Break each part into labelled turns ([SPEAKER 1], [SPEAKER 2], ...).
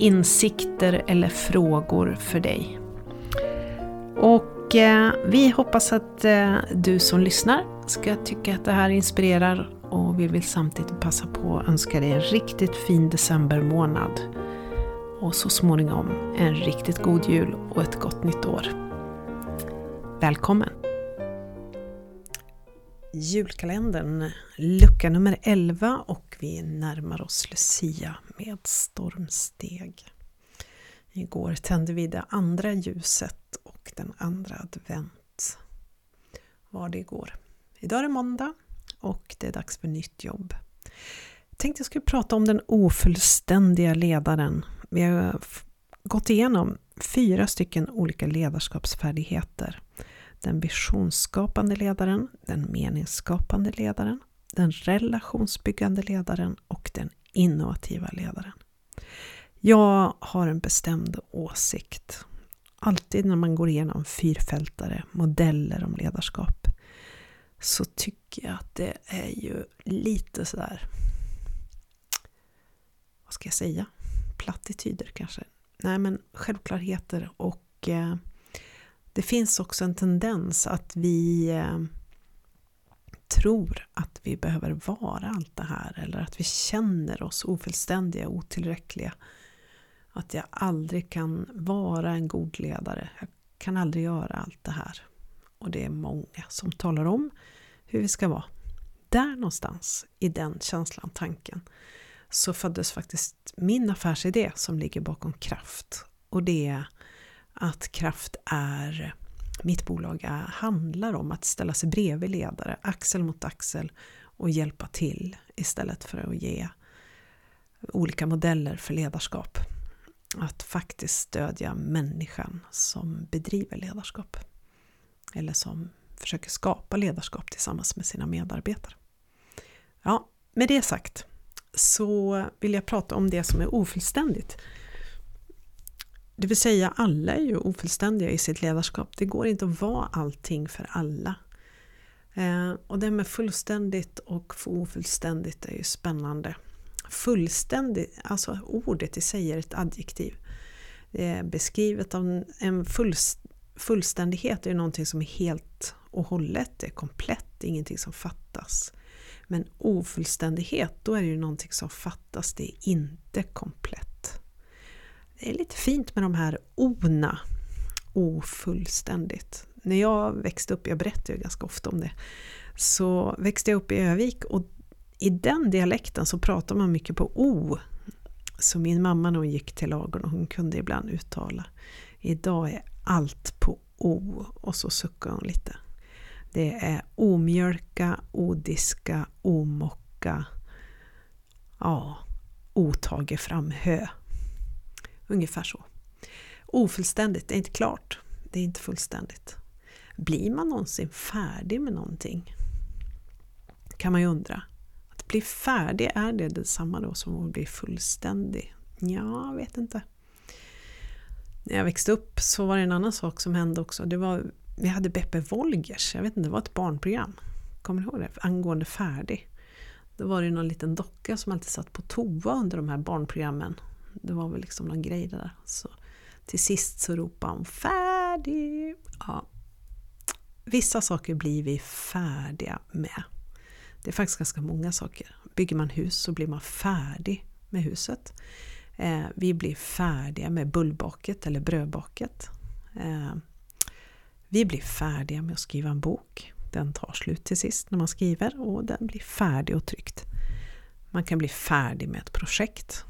[SPEAKER 1] insikter eller frågor för dig. Och eh, vi hoppas att eh, du som lyssnar ska tycka att det här inspirerar och vi vill samtidigt passa på att önska dig en riktigt fin decembermånad. Och så småningom en riktigt god jul och ett gott nytt år. Välkommen! Julkalendern, lucka nummer 11 och vi närmar oss Lucia med stormsteg. Igår tände vi det andra ljuset och den andra advent var det igår. Idag är det måndag och det är dags för nytt jobb. Jag tänkte jag skulle prata om den ofullständiga ledaren. Vi har gått igenom fyra stycken olika ledarskapsfärdigheter den visionsskapande ledaren, den meningsskapande ledaren, den relationsbyggande ledaren och den innovativa ledaren. Jag har en bestämd åsikt. Alltid när man går igenom fyrfältare, modeller om ledarskap, så tycker jag att det är ju lite sådär, vad ska jag säga, plattityder kanske. Nej men självklarheter och eh, det finns också en tendens att vi eh, tror att vi behöver vara allt det här eller att vi känner oss ofullständiga, och otillräckliga. Att jag aldrig kan vara en god ledare. Jag kan aldrig göra allt det här. Och det är många som talar om hur vi ska vara. Där någonstans, i den känslan, tanken, så föddes faktiskt min affärsidé som ligger bakom kraft. Och det är att kraft är mitt bolag är, handlar om att ställa sig bredvid ledare, axel mot axel och hjälpa till istället för att ge olika modeller för ledarskap. Att faktiskt stödja människan som bedriver ledarskap. Eller som försöker skapa ledarskap tillsammans med sina medarbetare. Ja, med det sagt så vill jag prata om det som är ofullständigt det vill säga alla är ju ofullständiga i sitt ledarskap. Det går inte att vara allting för alla. Eh, och det med fullständigt och ofullständigt är ju spännande. Fullständigt, alltså ordet i sig är ett adjektiv. Det är beskrivet av en fullständighet är ju någonting som är helt och hållet, det är komplett, det är ingenting som fattas. Men ofullständighet, då är det ju någonting som fattas, det är inte komplett det är lite fint med de här ona, ofullständigt. När jag växte upp, jag berättar ju ganska ofta om det, så växte jag upp i Övik och i den dialekten så pratar man mycket på o. Så min mamma när hon gick till lagen hon kunde ibland uttala. Idag är allt på o och så suckar hon lite. Det är omjölka, odiska, omocka, ja, otage fram hö. Ungefär så. Ofullständigt, det är inte klart. Det är inte fullständigt. Blir man någonsin färdig med någonting? Kan man ju undra. Att bli färdig, är det detsamma då som att bli fullständig? Ja, jag vet inte. När jag växte upp så var det en annan sak som hände också. Det var, vi hade Beppe Wolgers, jag vet inte, det var ett barnprogram. Kommer du ihåg det? Angående färdig. Då var det någon liten docka som alltid satt på toa under de här barnprogrammen. Det var väl liksom någon grej där. Så till sist så ropade han färdig. Ja. Vissa saker blir vi färdiga med. Det är faktiskt ganska många saker. Bygger man hus så blir man färdig med huset. Eh, vi blir färdiga med bullbaket eller brödbaket. Eh, vi blir färdiga med att skriva en bok. Den tar slut till sist när man skriver och den blir färdig och tryckt. Man kan bli färdig med ett projekt.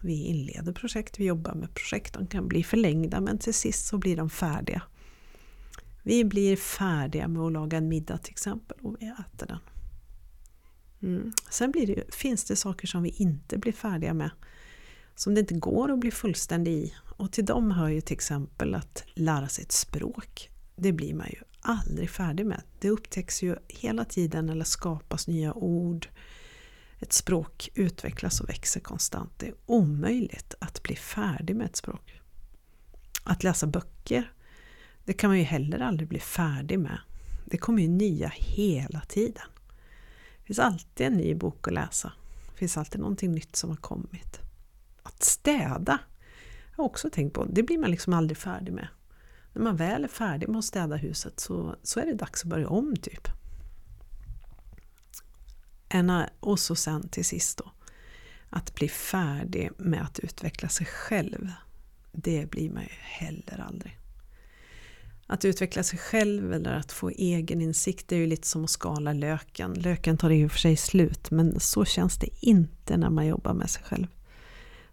[SPEAKER 1] Vi inleder projekt, vi jobbar med projekt. De kan bli förlängda men till sist så blir de färdiga. Vi blir färdiga med att laga en middag till exempel och vi äter den. Mm. Sen det, finns det saker som vi inte blir färdiga med. som det inte går att bli fullständig i. Och till dem hör ju till exempel att lära sig ett språk. Det blir man ju aldrig färdig med. Det upptäcks ju hela tiden eller skapas nya ord. Ett språk utvecklas och växer konstant. Det är omöjligt att bli färdig med ett språk. Att läsa böcker, det kan man ju heller aldrig bli färdig med. Det kommer ju nya hela tiden. Det finns alltid en ny bok att läsa. Det finns alltid någonting nytt som har kommit. Att städa jag också tänkt på. Det blir man liksom aldrig färdig med. När man väl är färdig med att städa huset så, så är det dags att börja om typ. Och så sen till sist då. Att bli färdig med att utveckla sig själv. Det blir man ju heller aldrig. Att utveckla sig själv eller att få egen insikt är ju lite som att skala löken. Löken tar i och för sig slut men så känns det inte när man jobbar med sig själv.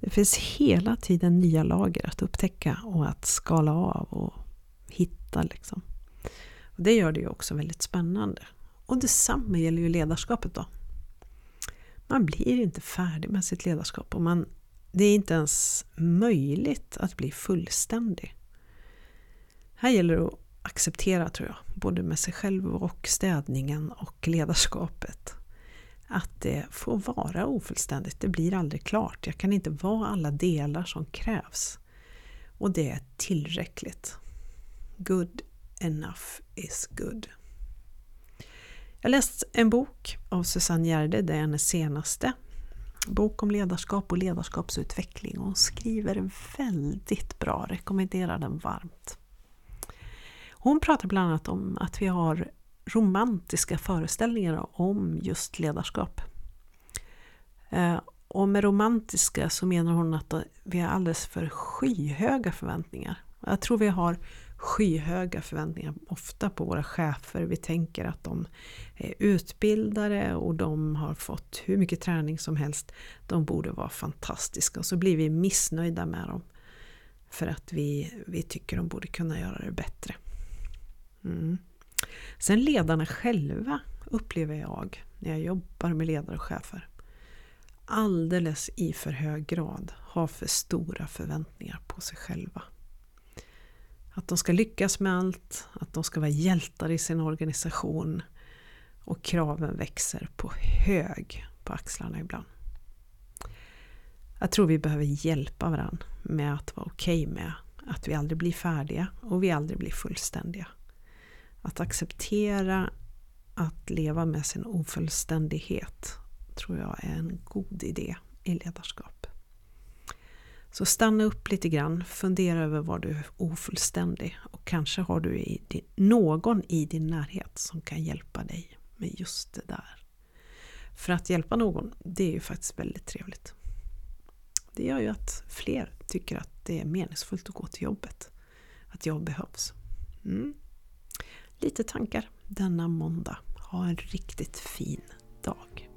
[SPEAKER 1] Det finns hela tiden nya lager att upptäcka och att skala av och hitta. Liksom. Och det gör det ju också väldigt spännande. Och detsamma gäller ju ledarskapet då. Man blir inte färdig med sitt ledarskap och man, det är inte ens möjligt att bli fullständig. Här gäller det att acceptera tror jag, både med sig själv och städningen och ledarskapet att det får vara ofullständigt. Det blir aldrig klart. Jag kan inte vara alla delar som krävs. Och det är tillräckligt. Good enough is good. Jag läste en bok av Susanne Gärde, det är hennes senaste bok om ledarskap och ledarskapsutveckling. Hon skriver väldigt bra, rekommenderar den varmt. Hon pratar bland annat om att vi har romantiska föreställningar om just ledarskap. Eh, och med romantiska så menar hon att vi har alldeles för skyhöga förväntningar. Jag tror vi har skyhöga förväntningar ofta på våra chefer. Vi tänker att de är utbildade och de har fått hur mycket träning som helst. De borde vara fantastiska och så blir vi missnöjda med dem. För att vi, vi tycker de borde kunna göra det bättre. Mm. Sen ledarna själva upplever jag när jag jobbar med ledare och chefer alldeles i för hög grad har för stora förväntningar på sig själva. Att de ska lyckas med allt, att de ska vara hjältar i sin organisation och kraven växer på hög på axlarna ibland. Jag tror vi behöver hjälpa varandra med att vara okej okay med att vi aldrig blir färdiga och vi aldrig blir fullständiga. Att acceptera att leva med sin ofullständighet tror jag är en god idé i ledarskap. Så stanna upp lite grann, fundera över var du är ofullständig och kanske har du i din, någon i din närhet som kan hjälpa dig med just det där. För att hjälpa någon, det är ju faktiskt väldigt trevligt. Det gör ju att fler tycker att det är meningsfullt att gå till jobbet. Att jag behövs. Mm lite tankar denna måndag. Ha en riktigt fin dag.